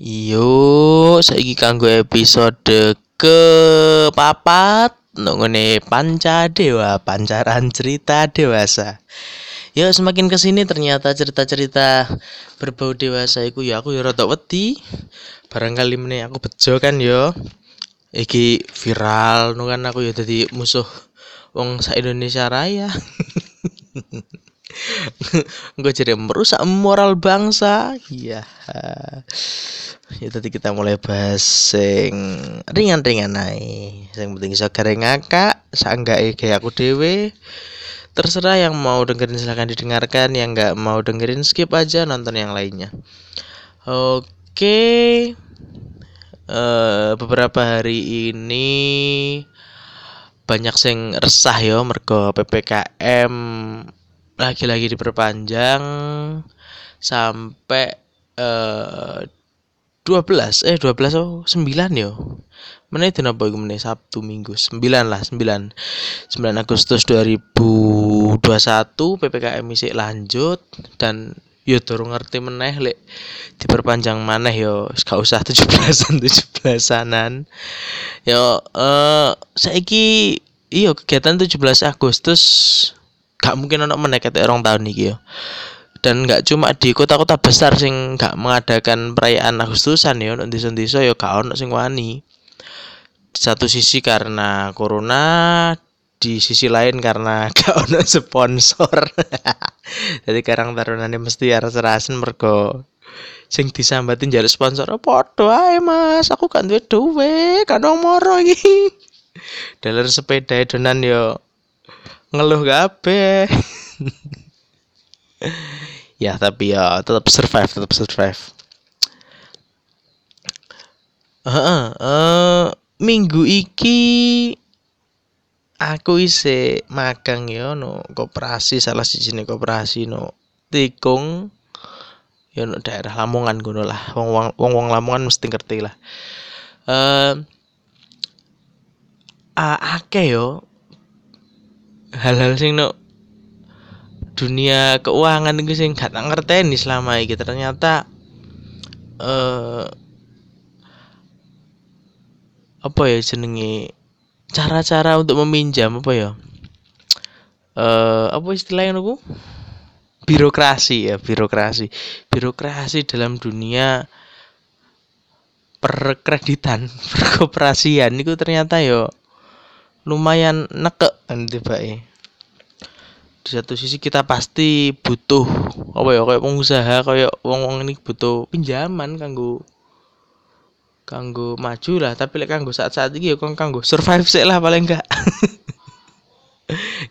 Yo, saiki kanggo episode ke papat ngene panca dewa pancaran cerita dewasa. Ya semakin ke sini ternyata cerita-cerita berbau dewasa iku ya aku ya rada wedi. Barangkali meneh aku bejo kan yo. Iki viral nu kan aku ya dadi musuh wong sa Indonesia Raya. Gue jadi merusak moral bangsa. Iya. Ya tadi kita mulai bahas sing ringan-ringan ae. Sing penting iso gareng ngakak, saenggake kayak aku dewe. Terserah yang mau dengerin silahkan didengarkan, yang nggak mau dengerin skip aja nonton yang lainnya. Oke. Uh, beberapa hari ini banyak sing resah yo mergo PPKM lagi-lagi diperpanjang sampai uh, 12 eh 12 oh 9 yo mana itu napa iku Sabtu Minggu. 9 lah 9 9 Agustus 2021 PPKM isih lanjut. Dan yo durung ngerti meneh lek diperpanjang maneh yo gak usah 17-an 17-anan yo eh saiki iyo kegiatan 17 Agustus gak mungkin meneh ketek orang tahun iki yo dan nggak cuma di kota-kota besar sing nggak mengadakan perayaan Agustusan ya untuk desa-desa ya gak ono sing wani. Satu sisi karena corona di sisi lain karena gak ono sponsor. Jadi karang tarunane mesti harus rasen mergo sing disambatin jadi sponsor oh, podo ae mas aku kan duwe duwe kan moro iki. Dalar sepeda donan yo ngeluh kabeh. Ya tapi ya tetap survive tetap survive. Uh, uh, uh, minggu iki aku isi magang ya no koperasi salah siji nih koperasi no tikung. Ya no daerah Lamongan ngono lah. Wong wong wong, wong Lamongan mesti ngerti lah. Uh, uh, akeh yo hal-hal sing no dunia keuangan itu sing gak ngerteni selama ini ternyata eh apa ya jenenge? Cara-cara untuk meminjam apa ya? Eh apa istilahnya aku birokrasi ya birokrasi. Birokrasi dalam dunia perkreditan perkoperasian. Itu ternyata yo lumayan nekek. Kan tiba di satu sisi kita pasti butuh apa ya kayak pengusaha kayak wong-wong ini butuh pinjaman kanggo kanggo maju lah. Tapi lek kanggo saat-saat ini ya kanggo survive sih lah paling enggak.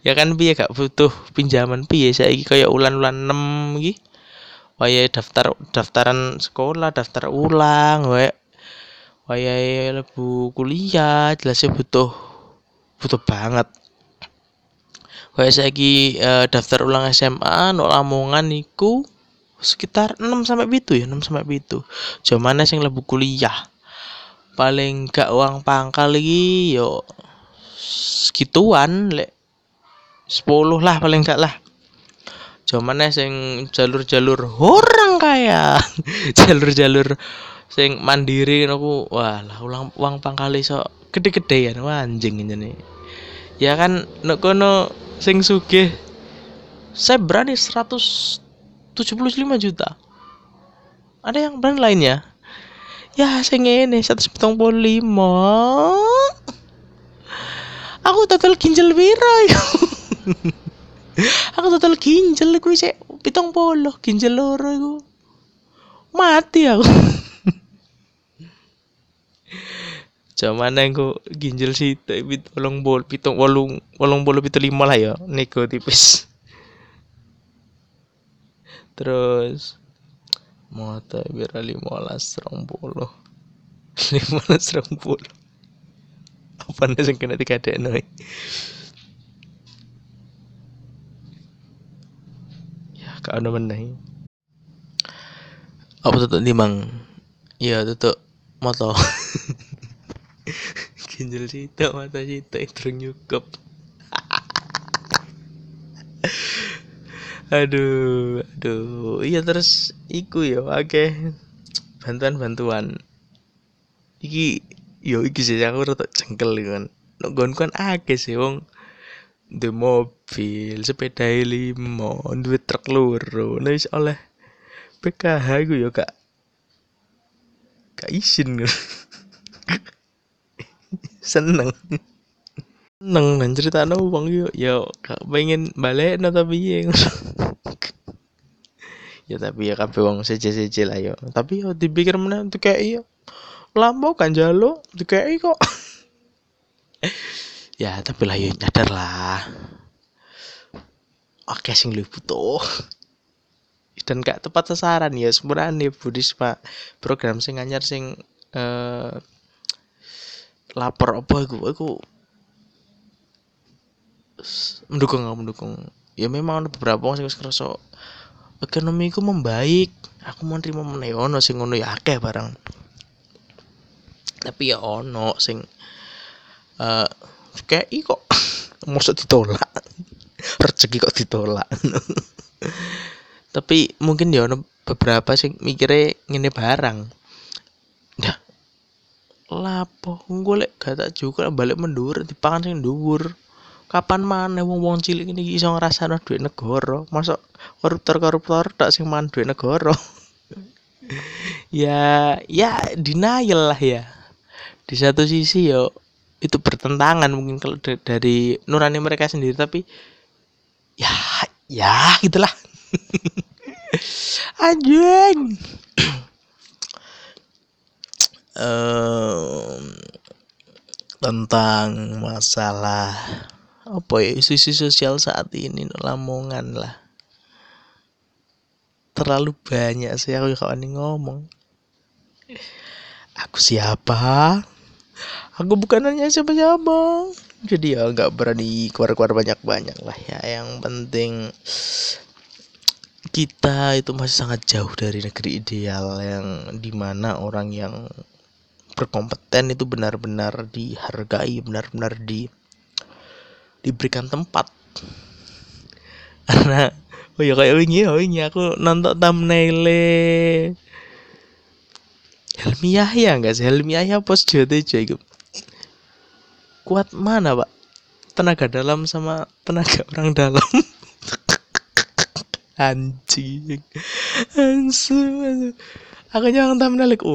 Ya kan piye gak butuh pinjaman piye? Saiki kayak ulan-ulan 6 iki. Wayahe daftar daftaran sekolah daftar ulang wae. Wayahe lebu kuliah jelasnya butuh butuh banget. Kayak saiki uh, daftar ulang SMA no Lamongan niku sekitar 6 sampai itu ya 6 sampai itu mana sing lebu kuliah. Paling gak uang pangkal lagi yo segituan lek 10 lah paling gak lah. Mana sing jalur-jalur orang kaya. Jalur-jalur sing mandiri aku wah lah ulang uang pangkal iso gede-gedean. Wah anjing ini ya kan nek kono sing sugih saya berani 175 juta. Ada yang berani lainnya? Ya saya ini 175 aku total ginjal biro aku total ginjal sih pitong polo ginjal loro aku mati aku Cuman aku ginjal sih tapi tolong bol pitung walung walung bolu pitu lima lah ya neko tipis. Terus lima belas serong bolu lima belas serong bolu apa nih sing kena tiga dek noy? Ya kau ada menang apa tuh mang? Iya tuh moto ginjal sita mata sita itu nyukup aduh aduh. Iya terus iku ya oke bantuan-bantuan. Iki yo iki sih aku rada jengkel kan. Nek kan akeh sih wong. Di mobil sepeda limo duwe truk loro. Nek oleh PKH iku yo gak gak izin seneng. Seneng dan cerita no bang yo yo gak pengen balik no tapi ya ya tapi ya kabeh wong seje-seje lah yo. Tapi yo dipikir mana tuh kayak iya lambo kan jalo tuh kayak kok. Ya tapi lah yo nyadar lah. Oke sing lu butuh. Dan gak tepat sasaran ya sebenarnya Budisma program sing anyar sing eh, lapor apa iku? Iku mendukung mendukung. Ya memang ada beberapa orang sing kerasa ekonomi ku membaik aku mau terima meneh. Ono sing ngono ya akeh barang. Tapi ya ono sing eh uh, kayak kok maksud ditolak. Rezeki kok ditolak. Tapi mungkin ya ono beberapa sing mikirnya ngene barang lapo golek gak tak juga balik mendur dipangan sing dhuwur. Kapan mana wong-wong cilik ini iso ngrasakno duit negara? Masuk koruptor-koruptor tak sing mangan duit negara. Ya ya denial lah ya. Di satu sisi yo itu bertentangan mungkin kalau dari nurani mereka sendiri tapi ya ya gitulah. Anjing tentang masalah apa ya isu-isu sosial saat ini lamongan lah. Terlalu banyak sih aku kawan ngomong. Aku siapa? Aku bukan hanya siapa-siapa. Jadi ya nggak berani keluar-keluar banyak-banyak lah ya. Yang penting kita itu masih sangat jauh dari negeri ideal yang di mana orang yang berkompeten itu benar-benar dihargai benar-benar di diberikan tempat. Karena oh ya kayak wingi oh ini aku nonton thumbnail Helmi Yahya enggak sih? Helmi Yahya pos JTJ itu. Kuat mana pak? Tenaga dalam sama tenaga orang dalam. Anjing. Ansu aku jangan tahu like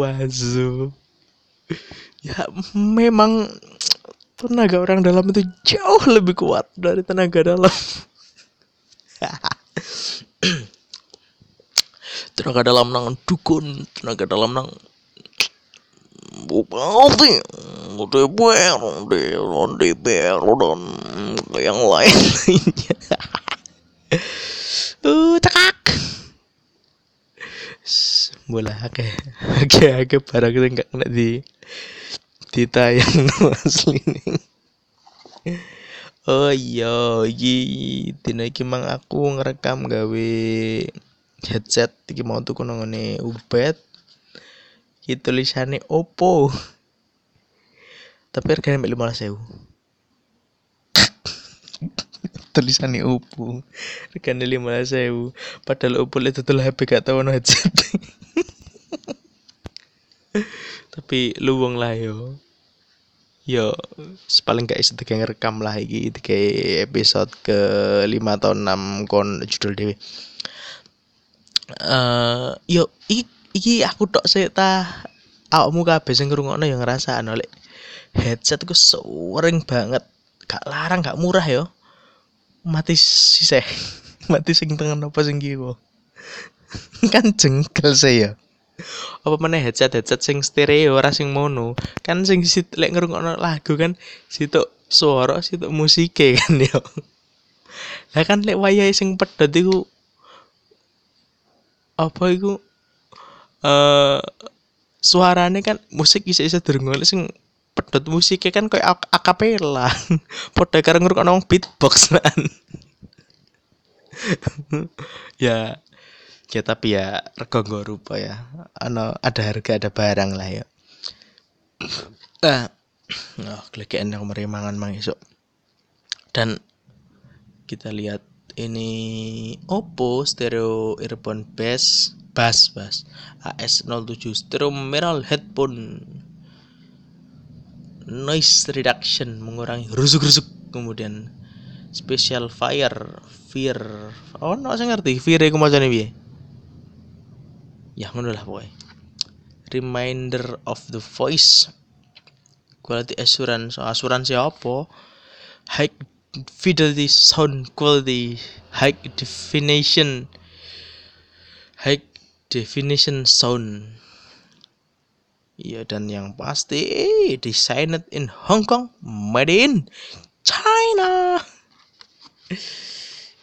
ya memang tenaga orang dalam itu jauh lebih kuat dari tenaga dalam. Tenaga dalam nang dukun tenaga dalam nang bupati DPR DPR dan yang lain lainnya uh bola oke. Oke oke barang kita nggak kena di ditayang asli nih oh iya iki dina iki mang aku ngerekam gawe headset iki mau tuku nang ngene Ubed. Iki tulisane Oppo. Tapi harganya lima belas sewu tulisannya Oppo. Regane lima sewu padahal Oppo itu tuh HP gak tau no headset tapi luwung lah yo. Yo paling gak kayak rekam lah iki kayak episode ke lima atau enam kon judul dewi uh, yo iki, iki aku tok sih ta awakmu kabeh sing ngrungokno yang ngerasa oleh headset ku sering banget gak larang gak murah yo. Mati sih mati sing tengah apa sing kiwa kan jengkel saya apa mana headset headset sing stereo ora sing mono? Kan sing sit lek ngrungokno lagu kan situ suara situ musike kan yo. Lah kan lek wayahe sing pedot iku apa iku eh uh, suarane kan musik bisa-bisa dirungokno sing pedot musiknya kan kayak akapela podo karo ngrungokno beatbox kan. Ya ya tapi ya rego rupa ya. Ano ada harga ada barang lah ya. Ah oh, kelekean yang merimangan mang esok dan kita lihat ini Oppo stereo earphone bass bass bass AS07 stereo mineral headphone. Noise reduction mengurangi rusuk-rusuk. Kemudian special fire fear. Oh no saya ngerti. Fear iku macane piye ya ngono lah pokoknya reminder of the voice. Quality assurance. Asuransi apa? High fidelity sound quality. High definition. High definition sound. Iya dan yang pasti designed in Hong Kong, made in China.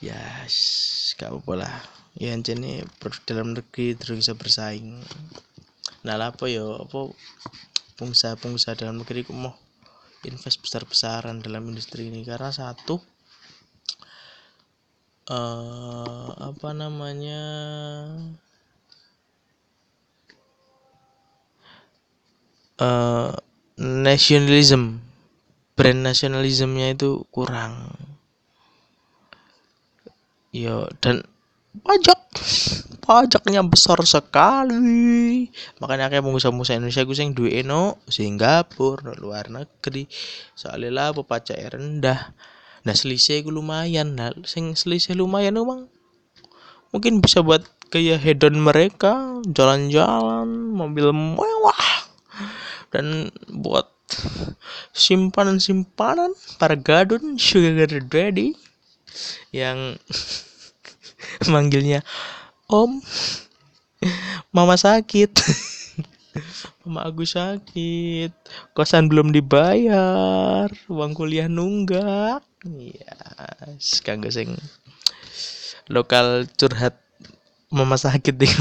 yes, gak apa lah. Ya jadi dalam negeri terus bisa bersaing. Nah, apa ya apa pengusaha-pengusaha dalam negeri ku mau invest besar-besaran dalam industri ini karena satu uh, apa namanya uh, nasionalism brand nasionalismnya itu kurang yo dan pajak. Pajaknya besar sekali. Makanya kayak pengusaha-pengusaha Indonesia gue sing duwe no Singapura luar negeri. Soalnya lah pajak rendah. Nah selisih gue lumayan. Nah sing selisih lumayan emang mungkin bisa buat kayak hedon mereka jalan-jalan mobil mewah. Dan buat simpanan-simpanan para gadun sugar daddy yang manggilnya om mama sakit. Mama aku sakit kosan belum dibayar uang kuliah nunggak. Ya kanggo sing lokal curhat mama sakit deh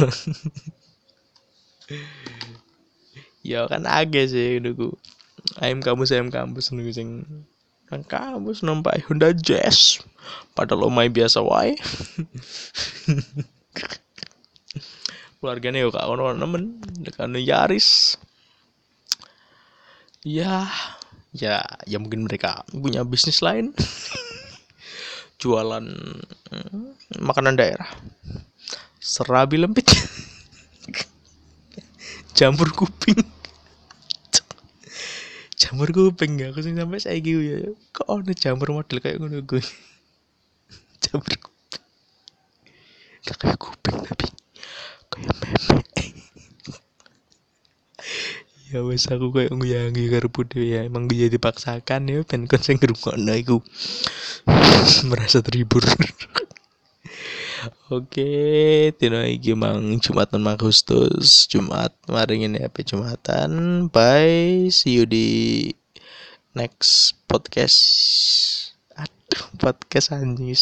ya kan agak sih nunggu. Ayam kampus ayam kampus nunggu sing kampus nampak Honda Jazz. Padahal omai biasa wae. Keluarganya yo kak ono nemen. Dekan Yaris. Ya ya ya mungkin mereka punya bisnis lain. Jualan hmm, makanan daerah. Serabi lempit. Jamur kuping jamur kuping ya aku sing sampai saya gitu ya kok ada jamur model kayak ngono gue jamur kuping. Gak kayak kuping tapi kayak meme. Ya wes aku kayak nguyangi karo dhewe ya. Emang gue jadi dipaksakan ya ben kon sing ngrungokno iku. Merasa terhibur Oke, tino iki mang Jumat 6 Agustus, Jumat maring ini apa Jumatan. Bye, see you di next podcast. Aduh, podcast anjing.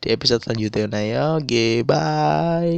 Di episode selanjutnya ya. Oke, bye.